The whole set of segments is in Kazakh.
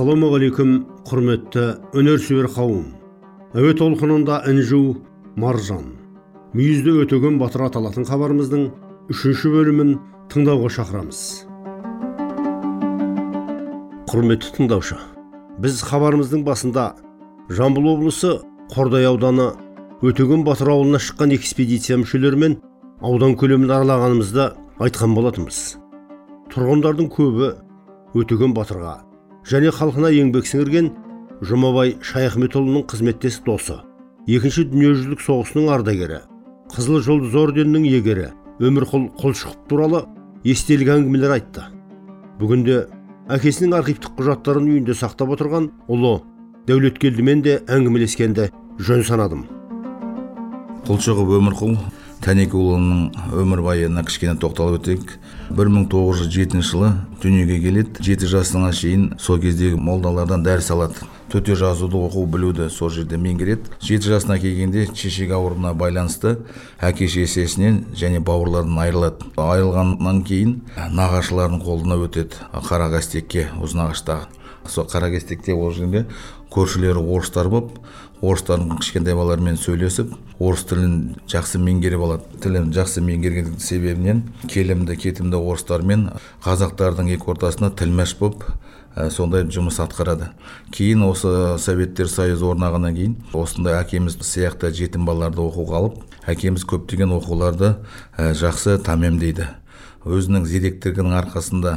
Ассалаумағалейкум құрметті өнерсүйер қауым. Әуе толқынында інжу маржан. Мүйізді өтеген батыр аталатын хабарымыздың үшінші бөлімін тыңдауға шақырамыз. Құрметті тыңдаушы біз хабарымыздың басында жамбыл облысы қордай ауданы өтеген батыр ауылына шыққан экспедиция мүшелерімен аудан көлемін аралағанымызды айтқан болатынбыз. Тұрғындардың көбі өтеген батырға және халқына еңбек сіңірген жұмабай шаяхметұлының қызметтес досы. Екінші дүниежүзілік соғысының ардагері қызыл жұлдыз орденінің иегері өмірқұл құлшықов туралы естелік әңгімелер айтты. Бүгінде әкесінің архивтік құжаттарын үйінде сақтап отырған ұлы дәулеткелдімен де әңгімелескенді жөн санадым. Құлшығып өмірқұл тәнекеұлының өмірбаянына кішкене тоқталып өтейік. 1907 жылы дүниеге келеді. Жеті жасына шейін сол кездегі молдалардан дәріс алады. Төте жазуды оқу білуді сол жерде меңгереді. Жеті жасына келгенде шешек ауруына байланысты әке шешесінен және бауырларынан айырылады. Айырылғаннан кейін нағашыларының қолына өтеді қарақастекке ұзынағаштағы сол қаракестекте ол жерде көршілері орыстар болып орыстардың кішкентай балаларымен сөйлесіп орыс тілін жақсы меңгеріп алады. Тілін жақсы меңгерген себебінен келімді кетімді орыстармен қазақтардың екі ортасында тілмәш болып ә, сондай жұмыс атқарады. Кейін осы советтер союзы орнағаннан кейін осындай әкеміз сияқты жетім балаларды оқуға алып әкеміз көптеген оқуларды ә, жақсы тәмамдейді өзінің зеректігінің арқасында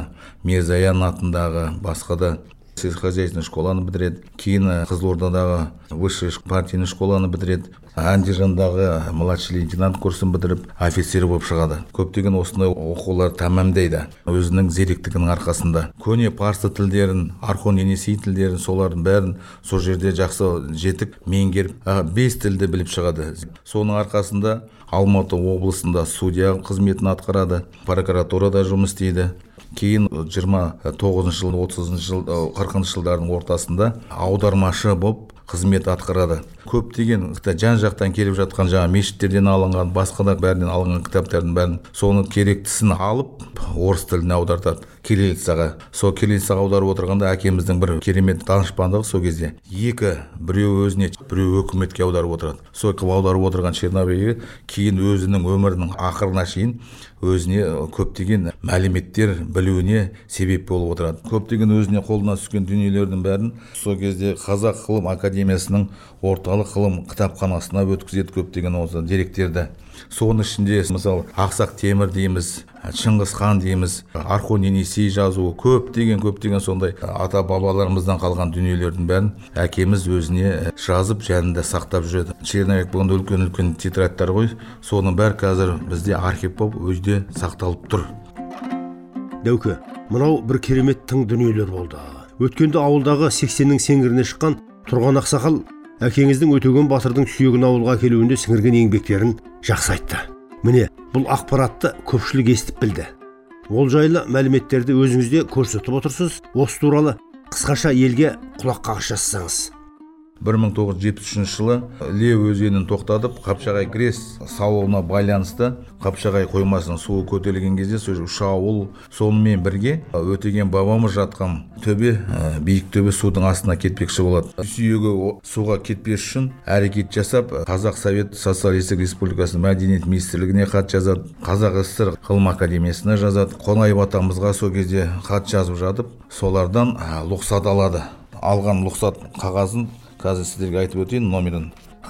мирзаян атындағы басқа да сельскохозяйственный школаны бітіреді кейін қызылордадағы высший партийный школаны бітіреді андижандағы младший лейтенант курсын бітіріп офицер болып шығады. Көптеген осындай оқулар тәмамдайды өзінің зеректігінің арқасында. Көне парсы тілдерін архон енесей тілдерін солардың бәрін сол жерде жақсы жетік меңгеріп бес тілді біліп шығады. Соның арқасында алматы облысында судья қызметін атқарады прокуратурада жұмыс істейді. Кейін жиырма тоғызыншы жыл отызыншы жыл қырқыншы жылдардың ортасында аудармашы болып қызмет атқарады. Көптеген жан жақтан келіп жатқан жаңа мешіттерден алынған басқа да бәрінен алынған кітаптардың бәрін соның керектісін алып орыс тіліне аудартады. Кириллицаға сол кириллицаға аударып отырғанда әкеміздің бір керемет данышпандығы сол кезде екі біреу өзіне біреу өкіметке аударып отырады. Сол аударып отырған чернобельге кейін өзінің өмірінің ақырына шейін өзіне көптеген мәліметтер білуіне себеп болып отырады. Көптеген өзіне қолына түскен дүниелердің бәрін сол кезде қазақ ғылым академиясының орталық ғылым кітапханасына өткізеді көптеген осы деректерді. Соның ішінде мысалы ақсақ темір дейміз шыңғыс хан дейміз архон енесей жазуы көптеген көптеген сондай ата бабаларымыздан қалған дүниелердің бәрін әкеміз өзіне жазып жанында сақтап жүреді. Черновик болғанда үлкен үлкен тетрадьтар ғой. Соның бәрі қазір бізде архив болып үйде сақталып тұр. Дәуке мынау бір керемет тың дүниелер болды. Өткенде ауылдағы сексеннің сеңгіріне шыққан тұрған ақсақал әкеңіздің өтеген батырдың сүйегін ауылға келуінде сіңірген еңбектерін жақсы айтты. Міне бұл ақпаратты көпшілік естіп білді. Ол жайлы мәліметтерді өзіңіз де көрсетіп отырсыз. Осы туралы қысқаша елге құлақ қағыс жасасаңыз 1973 жылы ле өзенін тоқтатып қапшағай крес салуына байланысты қапшағай қоймасының суы көтерілген кезде сол үш ауыл сонымен бірге өтеген бабамыз жатқан төбе биік төбе судың астына кетпекші болады. Сүйегі суға кетпес үшін әрекет жасап қазақ совет социалистік республикасының мәдениет министрлігіне хат жазады. Қазақ сср ғылым академиясына жазады. Қонаев атамызға сол кезде хат жазып жатып солардан лұқсат алады. Алған лұқсат қағазын қазір сіздерге айтып өтейін номерін.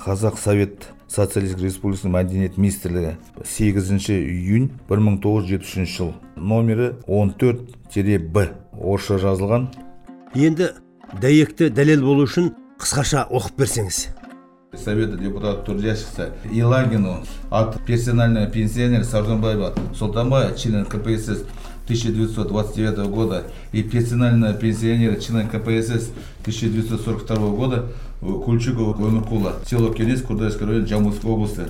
Қазақ совет социалистік республикасының мәдениет министрлігі сегізінші июнь 1973 жыл. Номері 14 б. Орысша жазылған. Енді дәйекті дәлел болу үшін қысқаша оқып берсеңіз. Совета депутатов трудящихся Елагину от персонального пенсионера Саржанбаева Султанбая, члена КПСС 1929 года и персонального пенсионера, члена КПСС 1942 года э, Кульчукова Гоймакула, село Кенес, Курдайский район, Джамбулской области.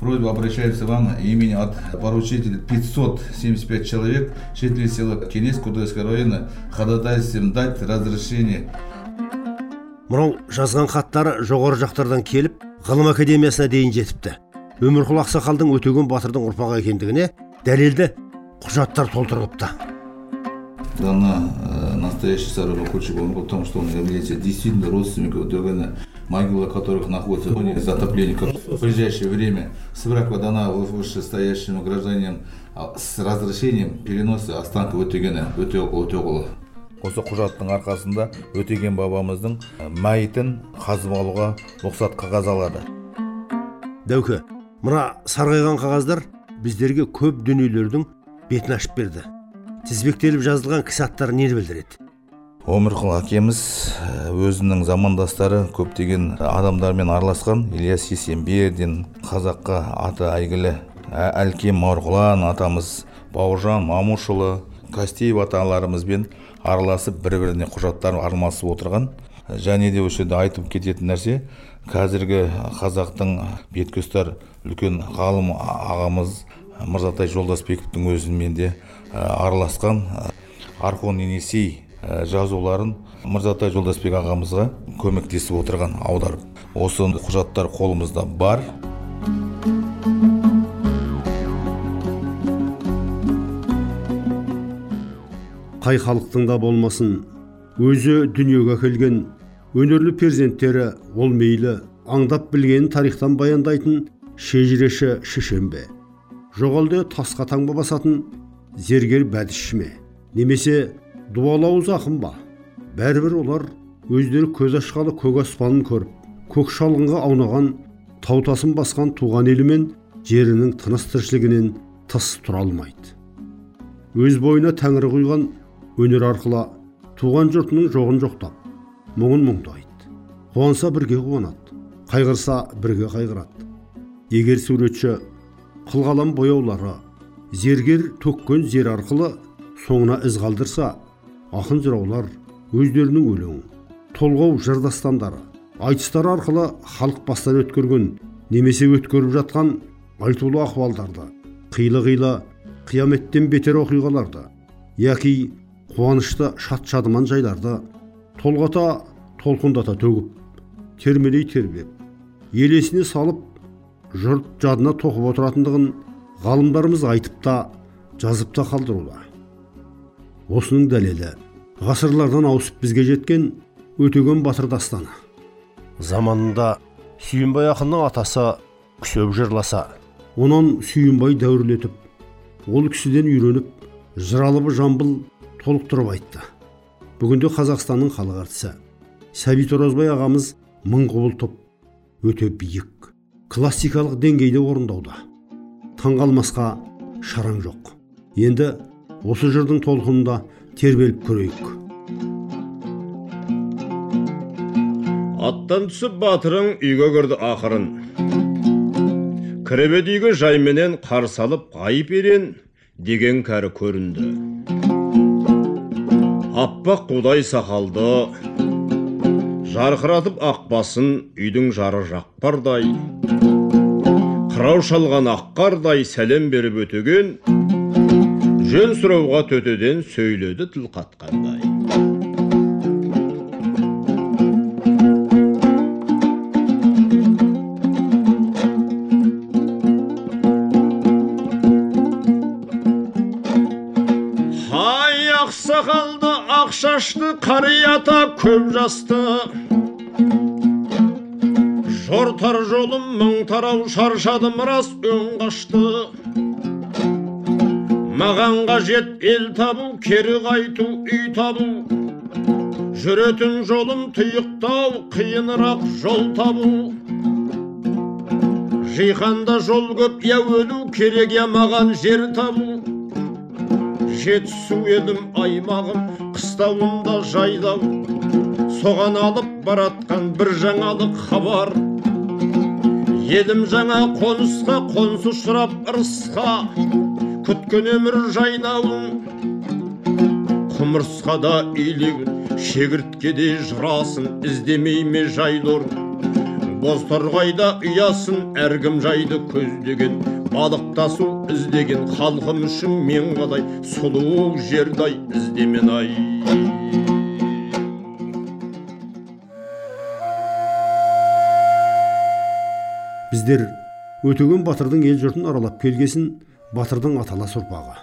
Просьба обращается вам имени от поручителя 575 человек, жителей села Кенес, Курдайского района, ходатайством дать разрешение мынау жазған хаттары жоғары жақтардан келіп ғылым академиясына дейін жетіпті өмірқұл ақсақалдың өтеген батырдың ұрпағы екендігіне дәлелді құжаттар толтырылыпты дана э, настоящий Сарова Кульчукова, потому что он является действительно родственником Догана, могила которых находится в зоне затопления. Как В ближайшее время справка дана вышестоящим гражданам с разрешением переноса останков Өтегена, Өтеғұлы. Осы құжаттың арқасында Өтеген бабамыздың мәйітін қазып алуға рұқсат қағаз алады. дәуке мына сарғайған қағаздар біздерге көп дүниелердің бетін ашып берді. Тізбектеліп жазылған кісі аттары нені білдіреді. Өмірқұл әкеміз ә, өзінің замандастары көптеген адамдармен араласқан ильяс есенбердин қазаққа аты әйгілі Ә- әлкем марғұлан атамыз бауыржан мамушұлы кастеев аталарымызбен араласып бір біріне құжаттар алмасып отырған. Және де осы жерде айтып кететін нәрсе қазіргі қазақтың беткеұстар үлкен ғалым ағамыз мырзатай жолдасбековтың өзімен де араласқан архон енесей жазуларын мырзатай жолдасбек ағамызға көмектесіп отырған аударып осы құжаттар қолымызда бар. Қай халықтың да болмасын өзі дүниеге әкелген өнерлі перзенттері ол мейлі аңдап білгенін тарихтан баяндайтын шежіреші шешен бе жоқ әлде тасқа таңба басатын зергер бәдішші ме немесе дуалауыз ақын ба? Бәрібір олар өздері көз ашқалы көк аспанын көріп көк шалғынға аунаған тау тасын басқан туған елі мен жерінің тыныс тіршілігінен тыс тұра алмайды. Өз бойына тәңірі құйған өнер арқылы туған жұртының жоғын жоқтап мұңын мұңдайды. Қуанса бірге қуанады қайғырса бірге қайғырады. Егер суретші қылқалам бояулары зергер төккен зер арқылы соңына із қалдырса ақын жыраулар өздерінің өлеңін толғау жыр дастандары айтыстар арқылы халық бастан өткерген немесе өткеріп жатқан айтулы ахуалдарды қилы қилы қияметтен бетер оқиғаларды яки қуанышты шат шадыман жайларды толғата толқындата төгіп термелей тербеп елесіне салып жұрт жадына тоқып отыратындығын ғалымдарымыз айтып та жазып та қалдыруда осының дәлелі ғасырлардан ауысып бізге жеткен өтеген батыр дастаны. Заманында сүйінбай ақынның атасы күсеп жырласа. Онан сүйінбай дәуірлетіп ол кісіден үйреніп жыралыбы жамбыл толықтырып айтты. Бүгінде қазақстанның халық әртісі сәбит оразбай ағамыз мың құбылтып өте биік. Классикалық деңгейде орындауда. Таңғалмасқа шараң жоқ. Енді осы жырдың толқынында тербеліп көрейік. Аттан түсіп батырың үйге кірді ақырын. Кіріп еді үйге жайменен қарсы алып ғайып ерен деген кәрі көрінді. Аппақ қудай сақалды. Жарқыратып ақ басын үйдің жары жақпардай. Қырау шалған ақ қардай сәлем беріп өтеген жөн сұрауға төтеден сөйледі тіл қатқандай. Hay ақсақалды ақ шашты қарията көп жасты. Жортар жолым мың тарау шаршадым рас өң қашты. Маған қажет ел табу кері қайту үй табу. Жүретін жолым тұйықтау қиынырақ жол табу. Жиһанда жол көп я өлу керек я маған жер табу. Жетісу едім аймағым қыстауымда жайлау соған алып баратқан бір жаңалық хабар. Едім жаңа қонысқа қоныс ұшырап ырысқа. Күткен өмір жайнауын құмырсқада илеген шегірткеде жырасын іздемей ме жайлы бозторғайда ұясын әркім жайды көздеген. Балықтасу іздеген халқым үшін мен қалай? Сұлу жердай іздемен ай. Біздер өтеген батырдың ел жұртын аралап келгесін батырдың аталас ұрпағы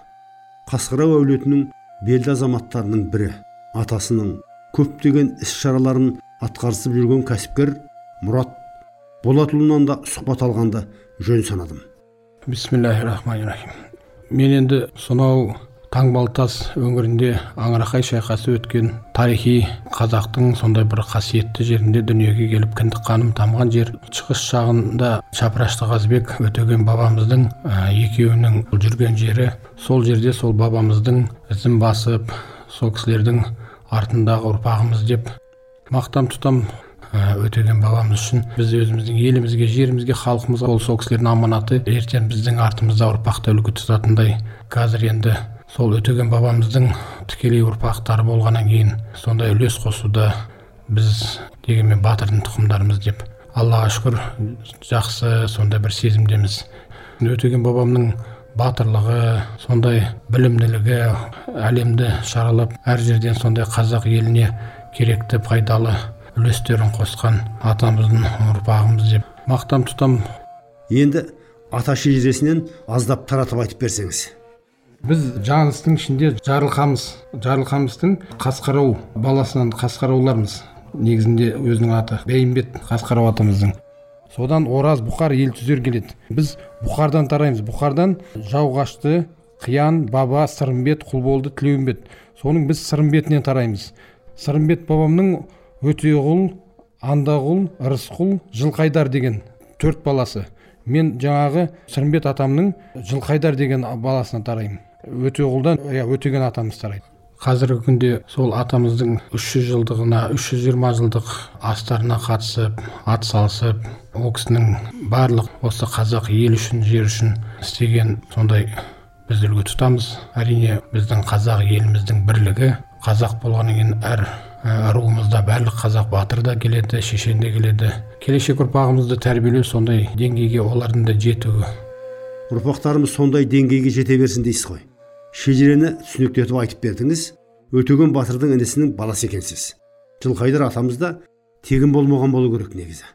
қасқырау әулетінің белді азаматтарының бірі атасының көптеген іс шараларын атқарысып жүрген кәсіпкер мұрат болатұлынан да сұхбат алғанды жөн санадым. Бисмиллахи рахмани рахим мен енді сонау таңбалтас өңірінде аңырақай шайқасы өткен тарихи қазақтың сондай бір қасиетті жерінде дүниеге келіп кіндік қаным тамған жер. Шығыс жағында шапырашты қазбек өтеген бабамыздың екеуінің жүрген жері. Сол жерде сол бабамыздың ізін басып сол кісілердің артындағы ұрпағымыз деп мақтам тұтам өтеген бабамыз үшін. Біз өзіміздің елімізге жерімізге халқымызға ол сол кісілердің аманаты ертең біздің артымызда ұрпақты үлгі тұтатындай. Қазір енді сол өтеген бабамыздың тікелей ұрпақтары болғаннан кейін сондай үлес қосуда біз дегенмен батырдың тұқымдарымыз деп аллаға шүкір жақсы сондай бір сезімдеміз. Өтеген бабамның батырлығы сондай білімділігі әлемді шаралап әр жерден сондай қазақ еліне керекті пайдалы үлестерін қосқан атамыздың ұрпағымыз деп мақтан тұтам. Енді ата шежіресінен аздап таратып айтып берсеңіз. Біз жаңылыстың ішінде жарылқамыс жарылқамыстың қасқарау баласынан қасқараулармыз. Негізінде өзінің аты бәйімбет қасқарау атамыздың. Содан ораз бұқар ел түзер келеді. Біз бұқардан тараймыз. Бұқардан жауғашты қиян баба сырымбет құлболды тілеуімбет. Соның біз сырымбетінен тараймыз. Сырымбет бабамның өтеғұл андағұл ырысқұл жылқайдар деген төрт баласы. Мен жаңағы сырымбет атамның жылқайдар деген баласынан тараймын. Өтеғұлдан иә өтеген атамыз тарайды. Қазіргі күнде сол атамыздың 300 жылдығына 320 жылдық астарына қатысып ат салысып ол кісінің барлық осы қазақ ел үшін жер үшін істеген сондай біз үлгі тұтамыз. Әрине біздің қазақ еліміздің бірлігі қазақ болғаннан кейін әр ә, руымызда барлық қазақ батыр да келеді шешен де келеді. Келешек ұрпағымызды тәрбиелеу сондай деңгейге олардың да жетуі. Ұрпақтарымыз сондай деңгейге жете берсін дейсіз ғой. Шежірені түсініктетіп айтып бердіңіз. Өтеген батырдың інісінің баласы екенсіз. Жылқайдар атамыз да тегін болмаған болу керек негізі.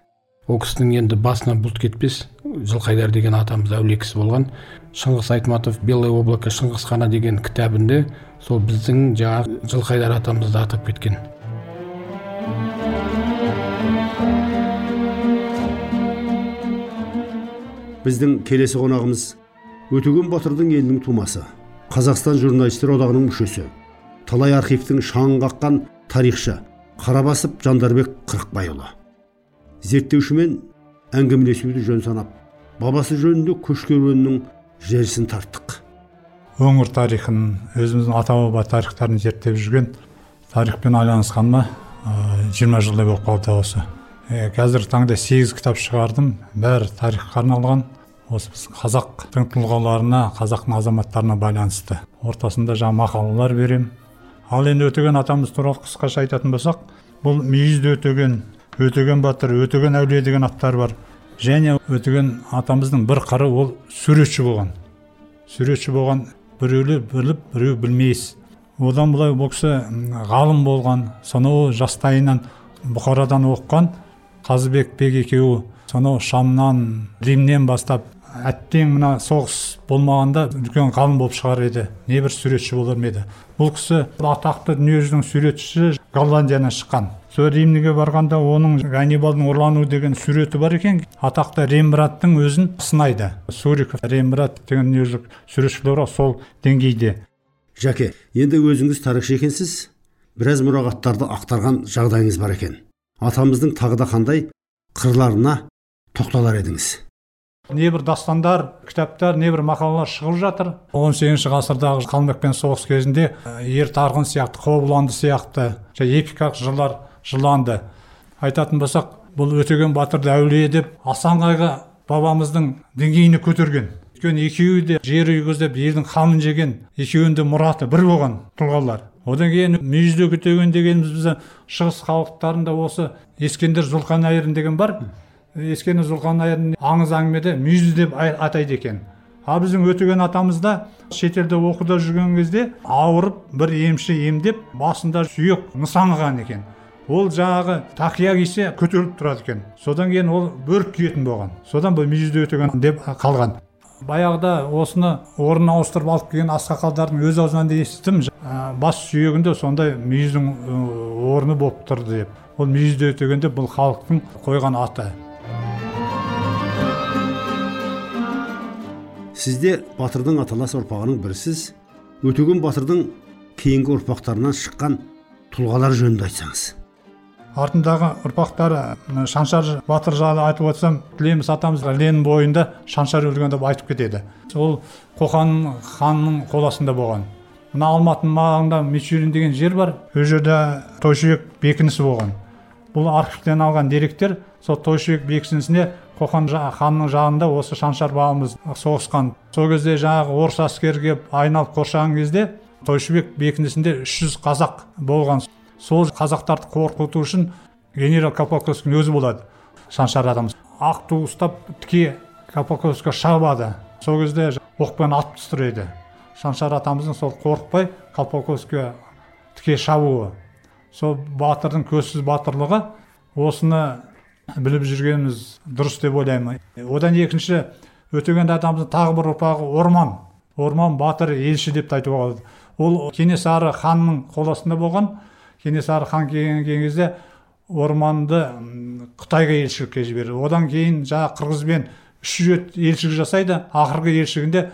Ол кісінің енді басынан бұлт кетпес жылқайдар деген атамыз әулие кісі болған. Шыңғыс айтматов белое облако шыңғыс хана деген кітабында сол біздің жаңағы жылқайдар атамызды атап кеткен. Біздің келесі қонағымыз өтеген батырдың елінің тумасы. Қазақстан журналистер одағының мүшесі. Талай архивтің шаңын қаққан тарихшы қарабасов жандарбек қырықбайұлы. Зерттеушімен әңгімелесуді жөн санап бабасы жөнінде көш керуенінің желісін тарттық. Өңір тарихын өзіміздің ата баба тарихтарын зерттеп жүрген тарихпен айналысқаныма жиырма жылдай болып қалды осы. Ә, қазіргі таңда сегіз кітап шығардым. Бәрі тарихқа арналған. Осы біз қазақтың тұлғаларына қазақтың азаматтарына байланысты ортасында жаңа мақалалар берем. ал енді өтеген атамыз туралы қысқаша айтатын болсақ бұл мүйізді өтеген өтеген батыр өтеген әулие деген аттар бар. Және өтеген атамыздың бір қыры ол суретші болған. Суретші болған біреулер біліп біреу білмейсіз одан былай бұл кісі ғалым болған сонау жастайынан бұхарадан оқыған қазыбек бек екеуі сонау шамнан римнен бастап әттең мына соғыс болмағанда үлкен ғалым болып шығар еді. Небір суретші болар ма еді. Бұл кісі атақты дүниежүзінің суретшісі голландиядан шыққан. Сол римге барғанда оның ганнибалдың ұрлануы деген суреті бар екен. Атақты рембрандттың өзін сынайды. Суриков рембрандт деген дүниежүзілік суретшілер сол деңгейде. Жәке енді өзіңіз тарихшы екенсіз. Біраз мұрағаттарды ақтарған жағдайыңыз бар екен. Атамыздың тағы да қандай қырларына тоқталар едіңіз? Небір дастандар кітаптар небір мақалалар шығып жатыр. 18 сегізінші ғасырдағы қалмекпен соғыс кезінде ер тарғын сияқты қобыланды сияқты эпикалық жырлар жырланды айтатын болсақ бұл өтеген батырды әулие деп асан қайғы бабамыздың деңгейіне көтерген. Өйткені екеуі де жер үйгізіп елдің қамын жеген екеуінің де мұраты бір болған тұлғалар. Одан кейін мүйізді күтеген дегеніміз бізде шығыс халықтарында осы ескендір зұлқанайырын деген бар. Ескендір зұлқанайырын аңыз әңгімеде мүйізді деп ай- атайды екен. Ал біздің өтеген атамыз да шетелде оқуда жүрген кезде ауырып бір емші емдеп басында сүйек нысанған екен. Ол жаңағы тақия кисе көтеріліп тұрады екен. Содан кейін ол бөрік киетін болған. Содан бұл мүйізді өтеген деп қалған. Баяғыда осыны орнына ауыстырып алып келген ақсақалдардың өз аузынан да естідім. Ә, бас сүйегінде сондай мүйіздің орны болып тұрды деп. Ол мүйізді өтегенде бұл халықтың қойған аты. Сізде батырдың аталас ұрпағының бірісіз өтеген батырдың кейінгі ұрпақтарынан шыққан тұлғалар жөнінде айтсаңыз артындағы ұрпақтары шаншар батыр жайлы айтып отырсам тілеміс атамыз ленин бойында шаншар өлген деп айтып кетеді ол қоқан ханның қол астында болған мына алматының маңында мичурин деген жер бар ол жерде тойшыбек бекінісі болған бұл архивтен алған деректер сол тойшыбек бекінісіне қоқан ханның жағында осы шаншар бабамыз соғысқан. Сол кезде жаңағы орыс әскері келіп айналып қоршаған кезде тойшыбек бекінісінде 300 қазақ болған. Сол қазақтарды қорқыту үшін генерал капаковскийдің өзі болады шаншар атамыз ақ ту ұстап тіке капаковскийге шабады. Сол кезде оқпен атып тастайды шаншар атамыздың сол қорықпай колпаковскийге тіке шабуы. Сол батырдың көзсіз батырлығы осыны біліп жүргеніміз дұрыс деп ойлаймын. Одан екінші өтеген атамыздың тағы бір ұрпағы орман. Орман батыр елші деп те айтуға болады. Ол кенесары ханның қол астында болған. Кенесары хан келген кезде орманды қытайға елшілікке жіберді. Одан кейін жаңағы қырғызбен үш рет елшілік жасайды. Ақырғы елшігінде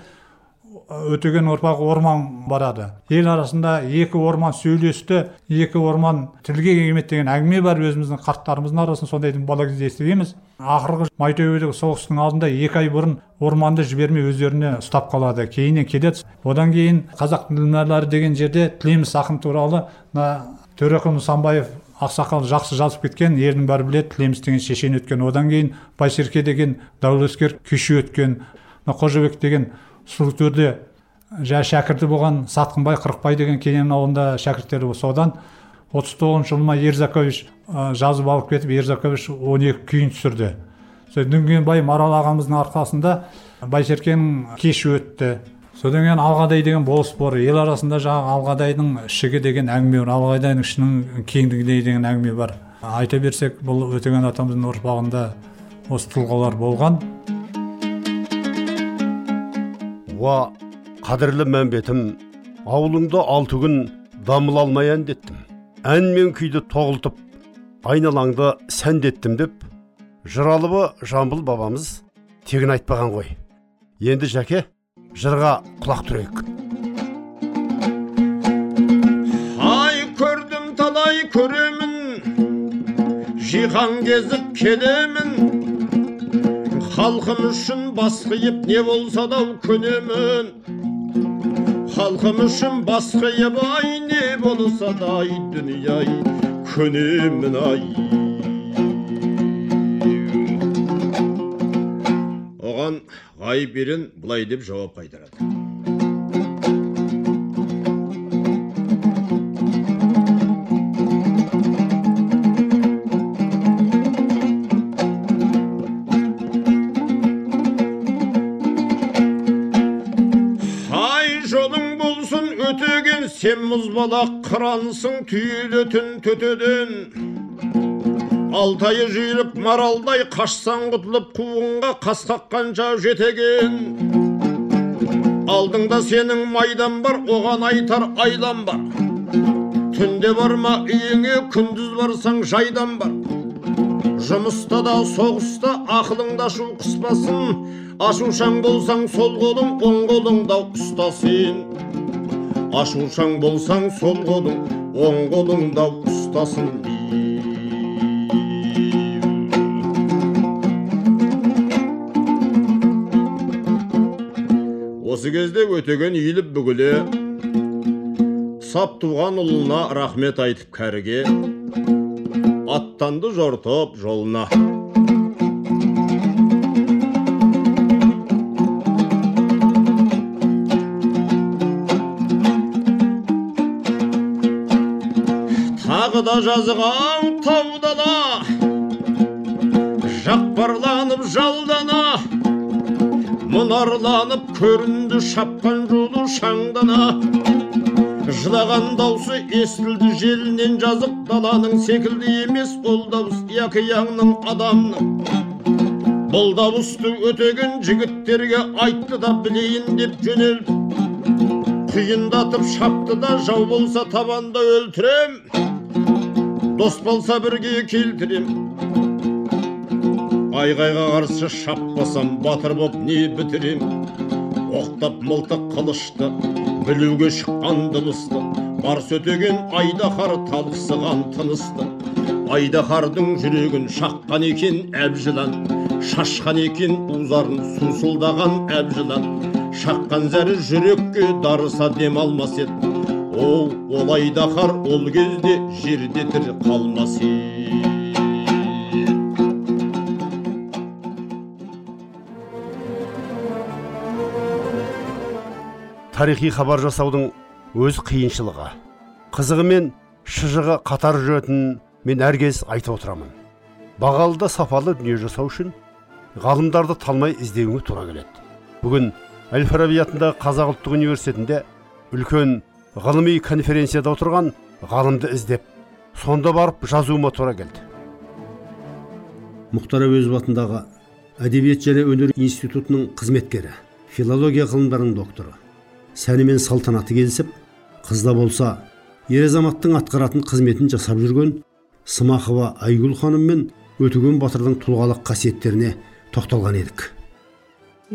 өтеген ұрпағы орман барады. Ел арасында екі орман сөйлесті екі орман тілге келмеді деген әңгіме бар. Өзіміздің қарттарымыздың арасында сондайды бала кезде естігенбіз. Ақырғы майтөбедегі соғыстың алдында екі ай бұрын орманды жібермей өздеріне ұстап қалады. Кейіннен келеді. Одан кейін қазақ ділмәрлары деген жерде тілеміс ақын туралы мына төреқұл нысанбаев ақсақал жақсы жазып кеткен елдің бәрі біледі тілеміс деген шешен өткен. Одан кейін байсерке деген дәулескер күйші өткен мына қожабек деген сұлутөрде жа шәкірті болған сатқынбай қырықбай деген кенен ауылында шәкірттері болды содан отыз тоғызыншы жылы ма ерзакович жазып алып кетіп ерзакович он екі күйін түсірді. Сол дүнгенбай марал ағамыздың арқасында байсеркенің кеші өтті. Содан кейін алғадай деген болыс бар. Ел арасында жаңағы алғадайдың ішігі деген әңгіме бар алғадайдың ішінің кеңдігі деген әңгіме бар. Айта берсек бұл өтеген атамыздың ұрпағында осы тұлғалар болған. Уа қадірлі мәмбетім ауылыңда алты күн дамыл алмай әндеттім ән мен күйді тоғылтып айналаңды сәндеттім деп жыралыбы жамбыл бабамыз тегін айтпаған ғой. Енді жәке жырға құлақ түрейік. Ай көрдім талай көремін жиған кезіп келемін. Халқым үшін бас қиып не болса да көнемін халқым үшін бас қиып ай не болса да ай дүние ай көнемін ай. Оған ғайып ерен былай деп жауап қайтарады сен мұзбалақ қырансың түйілетін төтеден алтайы жүйрік маралдай қашсаң құтылып қуғынға қас қаққанша жетеген алдыңда сенің майдан бар оған айтар айлам бар түнде барма үйіңе күндіз барсаң жайдан бар жұмыста да соғыста ақылыңда ашу қыспасын ашушаң болсаң сол қолың оң қолыңда ұстасын ашушаң болсаң сол қолың оң қолыңда ұстасын осы кезде өтеген иіліп бүгіле сап туған ұлына рахмет айтып кәріге аттанды жортып жолына. Тағы да жазған таудала жақпарланып жалдана. Мұнарланып көрінді шапқан жолы шаңдана. Жылаған даусы естілді желінен жазық даланың секілді емес ол дауыс яқияңның адамның бұл дауысты өтеген жігіттерге айтты да білейін деп жөнелді. Құйындатып шапты да жау болса табанда өлтірем. Дос болса бірге келтірем. Айғайға қарсы шаппасам батыр боп не бітірем? Оқтап мылтық қылышты білуге шыққан дыбысты. Барс өтеген айдаһар талықсыған тынысты. Айдаһардың жүрегін шаққан екен әбжылан. Шашқан екен узарын сусылдаған әбжылан. Шаққан зәрі жүрекке дарыса дем алмас еді. Ол айдаһар ол кезде жерде тірі қалмас тарихи хабар жасаудың өз қиыншылығы. Қызығы мен шыжығы қатар жүретінін мен әркез айтып отырамын. Бағалы да сапалы дүние жасау үшін ғалымдарды талмай іздеуіңе тура келеді. Бүгін әл фараби атындағы қазақ ұлттық университетінде үлкен ғылыми конференцияда отырған ғалымды іздеп сонда барып жазуыма тура келді. Мұхтар әуезов атындағы әдебиет және өнер институтының қызметкері филология ғылымдарының докторы сәні мен салтанаты келісіп қызда болса ер азаматтың атқаратын қызметін жасап жүрген смахова айгүл ханым мен өтеген батырдың тұлғалық қасиеттеріне тоқталған едік.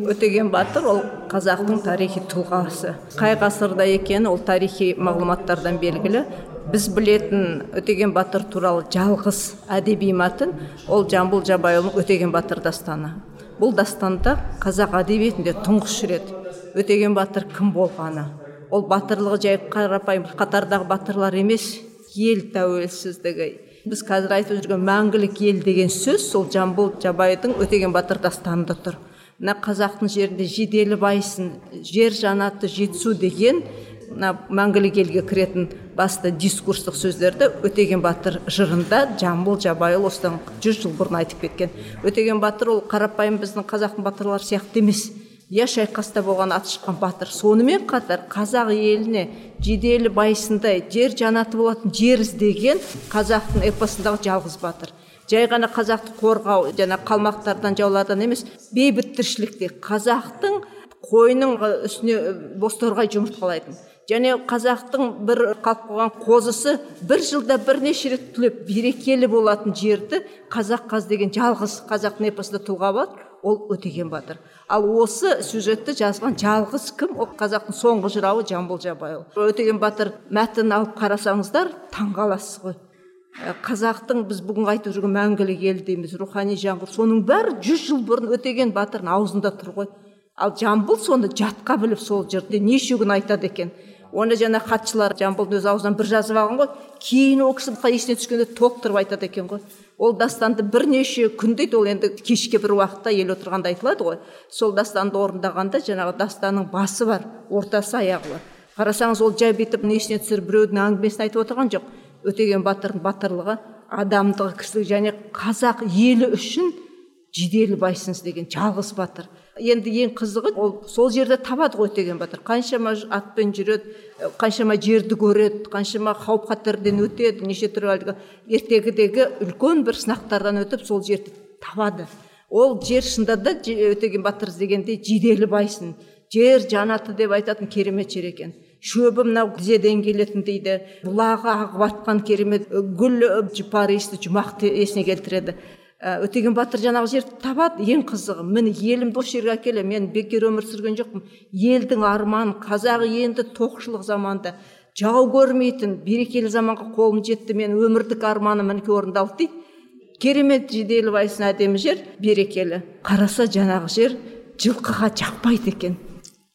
Өтеген батыр ол қазақтың тарихи тұлғасы. Қай ғасырда екені ол тарихи мағлұматтардан белгілі. Біз білетін өтеген батыр туралы жалғыз әдеби мәтін ол жамбыл жабайұлының өтеген батыр дастаны. Бұл дастанда қазақ әдебиетінде тұңғыш рет өтеген батыр кім болғаны. Ол батырлығы жай қарапайым қатардағы батырлар емес ел тәуелсіздігі. Біз қазір айтып жүрген мәңгілік ел деген сөз сол жамбыл жабайдың өтеген батыр дастанында тұр. Мына қазақтың жерінде жиделі байсын жер жанаты жетісу деген мына мәңгілік елге кіретін басты дискурстық сөздерді өтеген батыр жырында жамбыл жабайұлы осыдан жүз жыл бұрын айтып кеткен. Өтеген батыр ол қарапайым біздің қазақтың батырлары сияқты емес. Иә шайқаста болған аты шыққан батыр. Сонымен қатар қазақ еліне жиделі байсындай жер жанаты болатын жер іздеген қазақтың эпосындағы жалғыз батыр. Жай ғана қазақты қорғау жана қалмақтардан жаулардан емес бейбіт тіршілікте қазақтың қойының үстіне бозторғай жұмыртқалайтын және қазақтың бір қалып қойған қозысы бір жылда бірнеше рет түлеп берекелі болатын жерді қазақ қаз деген жалғыз қазақтың эпосында тұлға бар ол өтеген батыр. Ал осы сюжетті жазған жалғыз кім? Ол қазақтың соңғы жырауы жамбыл жабайұлы. Өтеген батыр мәтінін алып қарасаңыздар таңғаласыз ғой. Қазақтың біз бүгін айтып жүрген мәңгілік ел дейміз рухани жаңғыру. Соның бәрі жүз жыл бұрын өтеген батырдың аузында тұр ғой. Ал жамбыл соны жатқа біліп сол жерде неше күн айтады екен? Оны жаңа хатшылар жамбылдың өз аузынан бір жазып алған ғой. Кейін ол кісі есіне түскенде толықтырып айтады екен ғой. Ол дастанды бірнеше күн дейді ол енді кешке бір уақытта ел отырғанда айтылады ғой. Сол дастанды орындағанда жаңағы дастанның басы бар ортасы аяғы бар. Қарасаңыз ол жай бүйтіп несіне түсіріп біреудің әңгімесін айтып отырған жоқ. Өтеген батырдың батырлығы адамдығы кісілігі және қазақ елі үшін жиделі байсыныз деген жалғыз батыр. Енді ең қызығы ол сол жерде табады ғой өтеген батыр. Қаншама атпен жүреді қаншама жерді көреді қаншама қауіп қатерден өтеді неше түрлі әлгі ертегідегі үлкен бір сынақтардан өтіп сол жерді табады. Ол жер шынында да өтеген батыр іздегендей жиделі байсын жер жанаты деп айтатын керемет жер екен. Шөбі мынау тізеден келетін дейді. Бұлағы ағып атқан керемет гүл жұпар иісті жұмақты есіне келтіреді. Өтеген батыр жаңағы жерді табады ең қызығы. Міне елімді осы жерге әкелемін мен бекер өмір сүрген жоқпын. Елдің арманы қазақ енді тоқшылық заманда. Жау көрмейтін берекелі заманға қолым жетті мен өмірлік арманым мінекей орындалды дейді. Керемет байсын әдемі жер берекелі. Қараса жаңағы жер жылқыға жақпайды екен.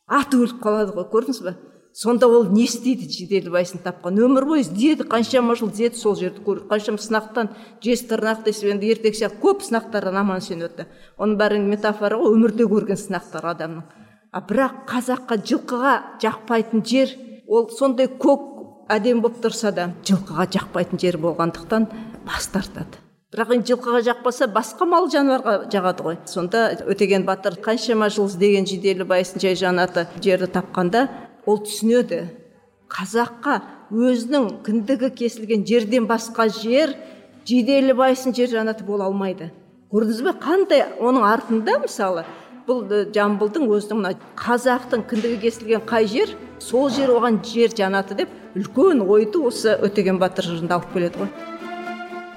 Аты өліп қалады ғой көрдіңіз ба сонда ол не істейді жиделі байсын тапқан? Өмір бойы іздеді қаншама жыл іздеді сол жерді көрді қаншама сынақтан жез тырнақ десе енді ертек сияқты көп сынақтардан аман есен өтті оның бәрі метафора ғой өмірде көрген сынақтар адамның. А бірақ қазаққа жылқыға жақпайтын жер ол сондай көк әдемі болып тұрса да жылқыға жақпайтын жер болғандықтан бас тартады. Бірақ енді жылқыға жақпаса басқа мал жануарға жағады ғой. Сонда өтеген батыр қаншама жыл іздеген жиделі байсын жай жанаты жерді тапқанда ол түсінеді. Қазаққа өзінің кіндігі кесілген жерден басқа жер жиделі байсын жер жанаты бола алмайды. Көрдіңіз бе қандай оның артында мысалы бұл жамбылдың өзінің мына қазақтың кіндігі кесілген қай жер сол жер оған жер жанаты деп үлкен ойды осы өтеген батыр жырында алып келеді ғой.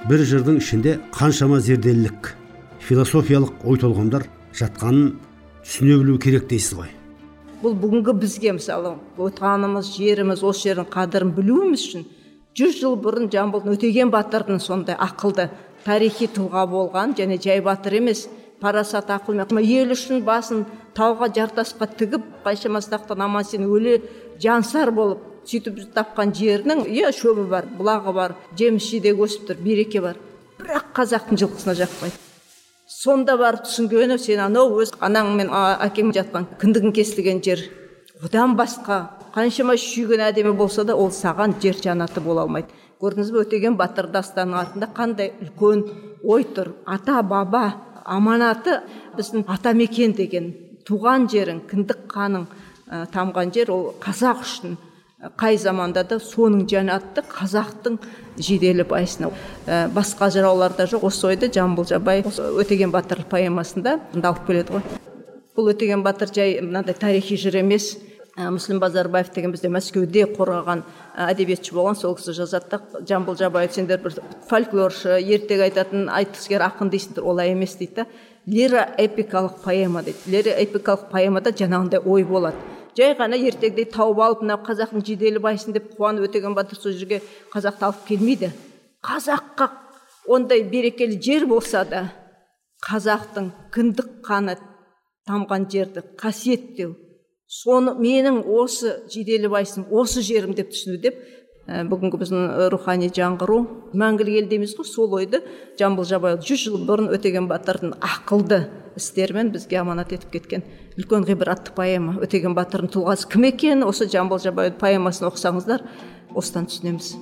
Бір жырдың ішінде қаншама зерделілік философиялық ой толғамдар жатқанын түсіне білу керек дейсіз ғой. Бұл бүгінгі бізге мысалы отанымыз жеріміз осы жердің қадірін білуіміз үшін жүз жыл бұрын жамбылдың өтеген батырдың сондай ақылды тарихи тұлға болған және жай батыр емес парасат ақылмен ел үшін басын тауға жартасқа тігіп қаншама сақтан аман есен өле жансар болып сөйтіп тапқан жерінің иә шөбі бар бұлағы бар жеміс жидек өсіп тұр береке бар. Бірақ қазақтың жылқысына жақпайды. Сонда барып түсінгені сен анау өз анаң мен әкең жатқан кіндігің кесілген жер. Одан басқа қаншама шүйген әдемі болса да ол саған жер жанаты бола алмайды. Көрдіңіз бе өтеген батыр дастанының артында қандай үлкен ой тұр. Ата баба аманаты біздің атамекен деген туған жерің кіндік қаның ә, тамған жер ол қазақ үшін қай заманда да соның жанаты қазақтың жиделі байсына ә, басқа жырауларда жоқ. Осы ойды жамбыл жабай өтеген батыр поэмасында алып келеді ғой. Бұл өтеген батыр жай мынандай тарихи жыр емес. Ә, мүсілім базарбаев деген бізде мәскеуде қорғаған әдебиетші болған. Сол кісі жазады да жамбыл жабаев сендер бір фольклоршы ертегі айтатын айтыскер ақын дейсіңдер олай емес дейді да. Лира эпикалық поэма дейді. Лира эпикалық поэмада жаңағындай ой болады. Жай ғана ертегідей тауып алып мынау қазақтың жиделі байсын деп қуанып өтеген батыр сол жерге қазақты алып келмейді. Қазаққа ондай берекелі жер болса да қазақтың кіндік қаны тамған жерді қасиеттеу соны менің осы жиделі байсым осы жерім деп түсіну деп бүгінгі біздің рухани жаңғыру мәңгілік ел дейміз ғой. Сол ойды жамбыл жабайұлы жүз жыл бұрын өтеген батырдың ақылды істерімен бізге аманат етіп кеткен үлкен ғибратты поэма өтеген батырдың тұлғасы кім екенін осы жамбыл жабайұлы поэмасын оқысаңыздар осыдан түсінеміз.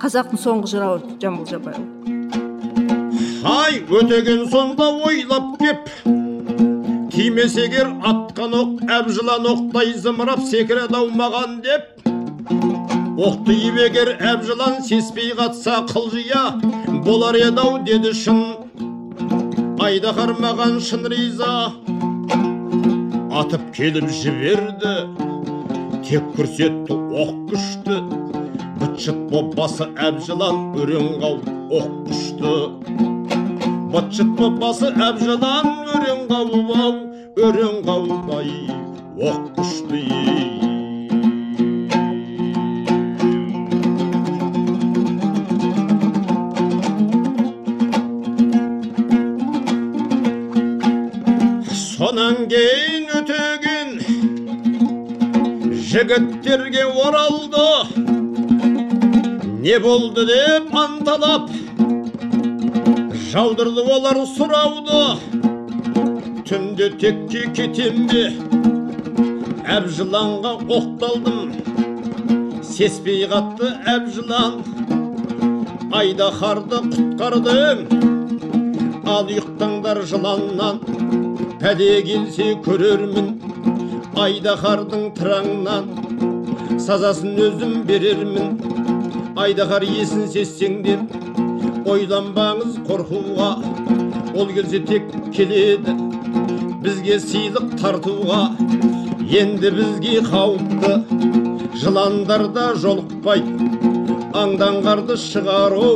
Қазақтың соңғы жырауы жамбыл жабайұлы ай өтеген сонда ойлап кеп. Тимесе егер атқан оқ әбжылан оқтай зымырап секіреді ау маған деп. Оқты егер әбжылан сеспей қатса қылжия болар еді ау деді шын. Айдаһар маған шын риза. Атып келіп жіберді тек көрсетті оқ күшті. Быт шыт боп басы әбжылан өрең қауып оқ күшті. Быт шыт боп басы әбжылан өрең қауып ау өрең қауып оқ күшті сонан кейін өтеген жігіттерге оралды не болды деп анталап жаудырды олар сұрауды түнде текке кетем бе әбжыланға оқталдым сеспей қатты әбжылан айдаһарды құтқардым ал ұйықтаңдар жыланнан пәле келсе көрермін айдаһардың тыраңнан сазасын өзім берермін. Айдаһар есін сезсеңдер ойланбаңыз қорқуға. Ол келсе тек келеді бізге сыйлық тартуға. Енді бізге қауіпті жыландарда жолықпайды аңдаңғарды шығару.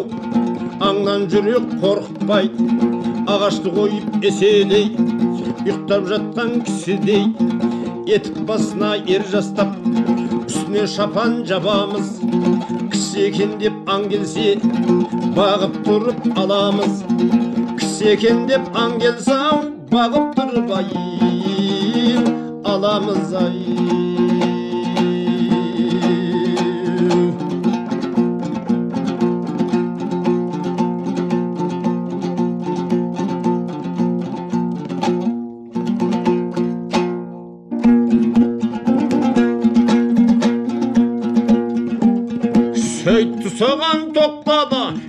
Аңнан жүрек қорықпайды ағашты қойып еселей. Ұйықтап жатқан кісідей етік басына ер жастап үстіне шапан жабамыз. Кісі екен деп аң келсе бағып тұрып аламыз. Кісі екен деп аң келсе бағып тұрып ай аламыз ай.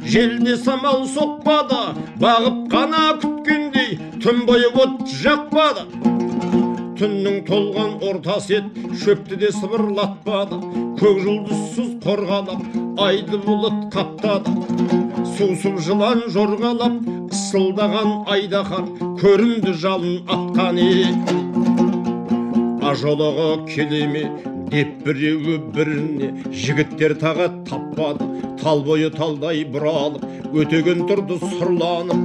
Желде самал соқпады. Бағып қана күткендей түн бойы от жақпады. Түннің толған ортасы еді шөпті де сыбырлатпады. Көк жұлдызсыз қорғалап айды бұлыт қаптады. Сусып жылан жорғалап ысылдаған айдаһар көрінді жалын атқаны ажолығы келе ме деп біреуі біріне жігіттер тағат таппады. Тал бойы талдай бұралып өтеген тұрды сұрланып.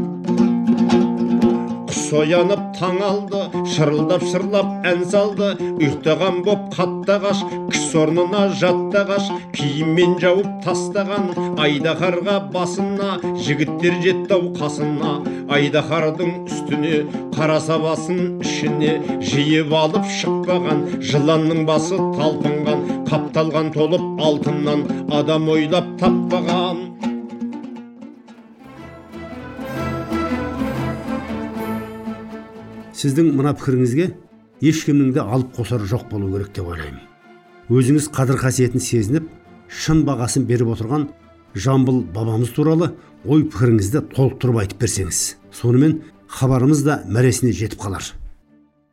Құс оянып таң алды шырылдап шырлап ән салды. Ұйықтаған боп қатты ағаш кіс орнына жатты ағаш киіммен жауып тастаған айдаһарға басына жігіттер жетті ау қасына. Айдаһардың үстіне қара сабасын ішіне жиып алып шықпаған жыланның басы талпынған қапталған толып алтыннан адам ойлап таппаған. Сіздің мына пікіріңізге ешкімнің де алып қосары жоқ болу керек деп ойлаймын. Өзіңіз қадір қасиетін сезініп шын бағасын беріп отырған жамбыл бабамыз туралы ой пікіріңізді толықтырып айтып берсеңіз сонымен хабарымыз да мәресіне жетіп қалар.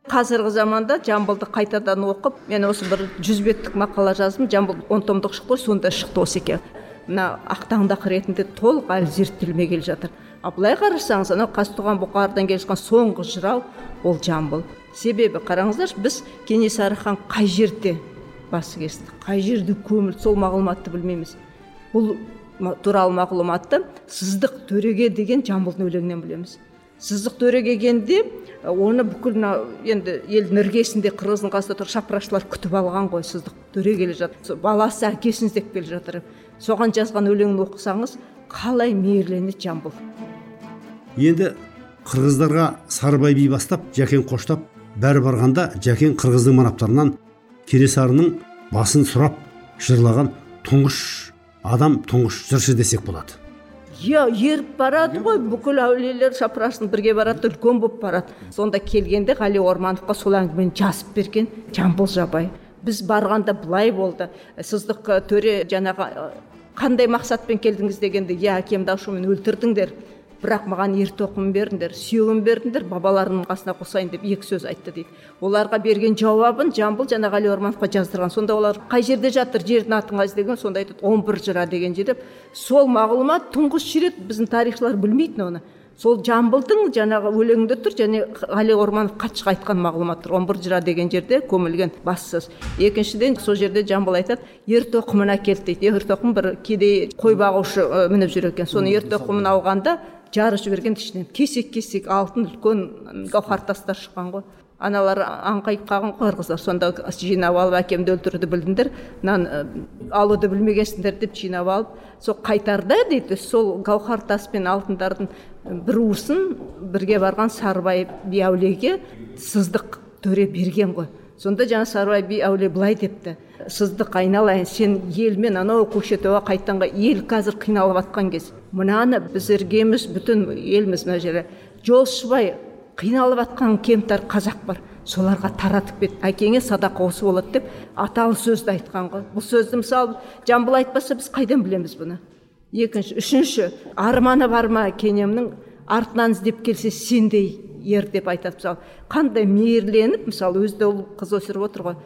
Қазіргі заманда жамбылды қайтадан оқып мен осы бір жүз беттік мақала жаздым. Жамбыл он томдық шықты ғой сонда шықты осы екен. Мына ақтаңдақ ретінде толық әлі зерттелмей келе жатыр. Ал былай қарасаңыз анау қазтуған бұқардан келе жатқан соңғы жырау ол жамбыл. Себебі қараңыздаршы біз кенесары хан қай жерде басы кесті қай жерде көмілді сол мағлұматты білмейміз. Бұл туралы мағлұматты сыздық төреге деген жамбылдың өлеңінен білеміз. Сыздық төре келгенде оны бүкіл мына енді елдің іргесінде қырғыздың қасында тұрып шапырашылар күтіп алған ғой сыздық төре келе жатыр баласы әкесін іздеп келе жатыр. Соған жазған өлеңін оқысаңыз қалай мейірленеді жамбыл. Енді қырғыздарға сарыбай би бастап жәкең қоштап бәрі барғанда жәкең қырғыздың манаптарынан кенесарының басын сұрап жырлаған тұңғыш адам тұңғыш жыршы десек болады. Иә еріп барады ғой. бүкіл әулиелер шапырашының бірге барады үлкен болып барады. Сонда келгенде ғали ормановқа сол әңгімені жазып берген жамбыл жабай. Біз барғанда былай болды. Сыздық э, төре жаңағы э, қандай мақсатпен келдіңіз дегенде иә әкемді ашумен өлтірдіңдер бірақ маған ер тоқым бердіңдер сүйегін бердіңдер бабаларымның қасына қосайын деп екі сөз айтты дейді. Оларға берген жауабын жамбыл жаңағы ғали ормановқа жаздырған. Сонда олар қай жерде жатыр жердің атын қайсы деген сонда айтады он бір жыра деген жерде сол мағлұмат тұңғыш рет біздің тарихшылар білмейтін оны. Сол жамбылдың жаңағы өлеңінде тұр және ғали орманов қатшыға айтқан мағлұмат тұр. Он бір жыра деген жерде көмілген бас сөз. Екіншіден сол жерде жамбыл айтады ер тоқымын әкелді дейді. Ер тоқым бір кедей қой бағушы мініп жүр екен. Соны ер тоқымын алғанда жарып жіберген ішінен кесек кесек алтын үлкен гауһар тастар шыққан ғой. Аналар аңқайып қалған ғой. Қырғыздар сонда жинап алып әкемді өлтіруді білдіңдер. Мынаны алуды білмегенсіңдер деп жинап алып сол қайтарда дейді сол гауһар тас пен алтындардың бір уысын бірге барған сарыбай би әулиеге сыздық төре берген ғой. Сонда жаңа сарыбай би әулие былай депті. Сыздық айналайын сен елмен анау көкшетауға қайтқанға ел қазір қиналып жатқан кез. Мынаны біз іргеміз бүтін елміз мына жерде. Жолшыбай қиналып жатқан кемтар қазақ бар. Соларға таратып кет әкеңе садақа осы болады деп аталы сөзді айтқан ғой бұл сөзді мысалы жамбыл айтпаса біз қайдан білеміз бұны? Екінші үшінші арманы бар ма кенемнің? Артынан іздеп келсе сендей ер деп айтады мысалы. Қандай мейірленіп мысалы өзі де ұл қыз өсіріп отыр ғой.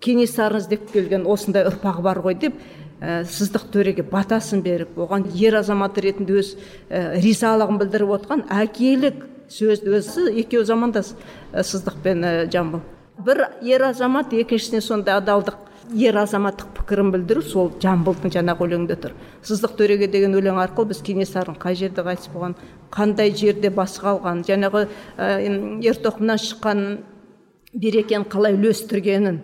Кенесарыны іздеп келген осындай ұрпағы бар ғой деп ә, сыздық төреге батасын беріп оған ер азамат ретінде өз ә, ризалығын білдіріп отқан әкелік сөзді өзі екеуі замандас ә, сыздық пен ә, жамбыл. Бір ер азамат екіншісіне сондай адалдық ер азаматтық пікірін білдіру сол жамбылдың жаңағы өлеңінде тұр. Сыздық төреге деген өлең арқылы біз кенесарының қай жерде қайтыс болған қандай жерде басы қалған жаңағы ә, ер шыққан берекені қалай үлестіргенін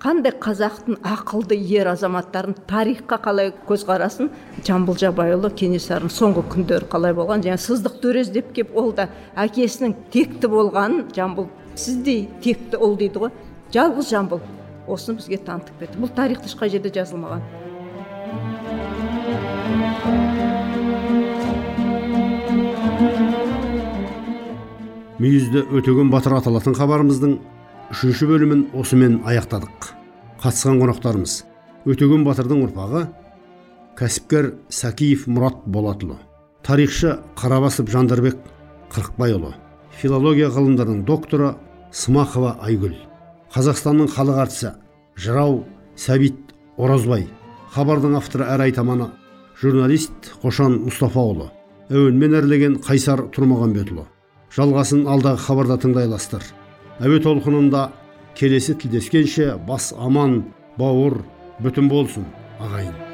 қандай қазақтың ақылды ер азаматтарын тарихқа қалай көзқарасын? Жамбыл жабайұлы кенесарының соңғы күндері қалай болған? Және сыздық төре іздеп келіп ол да әкесінің текті болғанын жамбыл сіздей текті ұл дейді ғой. Жалғыз жамбыл осыны бізге танытып берді бұл тарихта ешқай жерде жазылмаған. Мүйізді өтеген батыр аталатын хабарымыздың үшінші бөлімін осымен аяқтадық. Қатысқан қонақтарымыз. Өтеген батырдың ұрпағы кәсіпкер сәкиев мұрат болатұлы. Тарихшы қарабасов жандарбек қырықбайұлы. Филология ғылымдарының докторы смақова айгүл. Қазақстанның халық әртісі жырау сәбит оразбай. Хабардың авторы әрі айтаманы журналист қошан мұстафаұлы. Әуенмен әрлеген қайсар тұрмағанбетұлы жалғасын алдағы хабарда тыңдай аласыздар. Әуе толқынында келесі тілдескенше бас аман бауыр бүтін болсын ағайын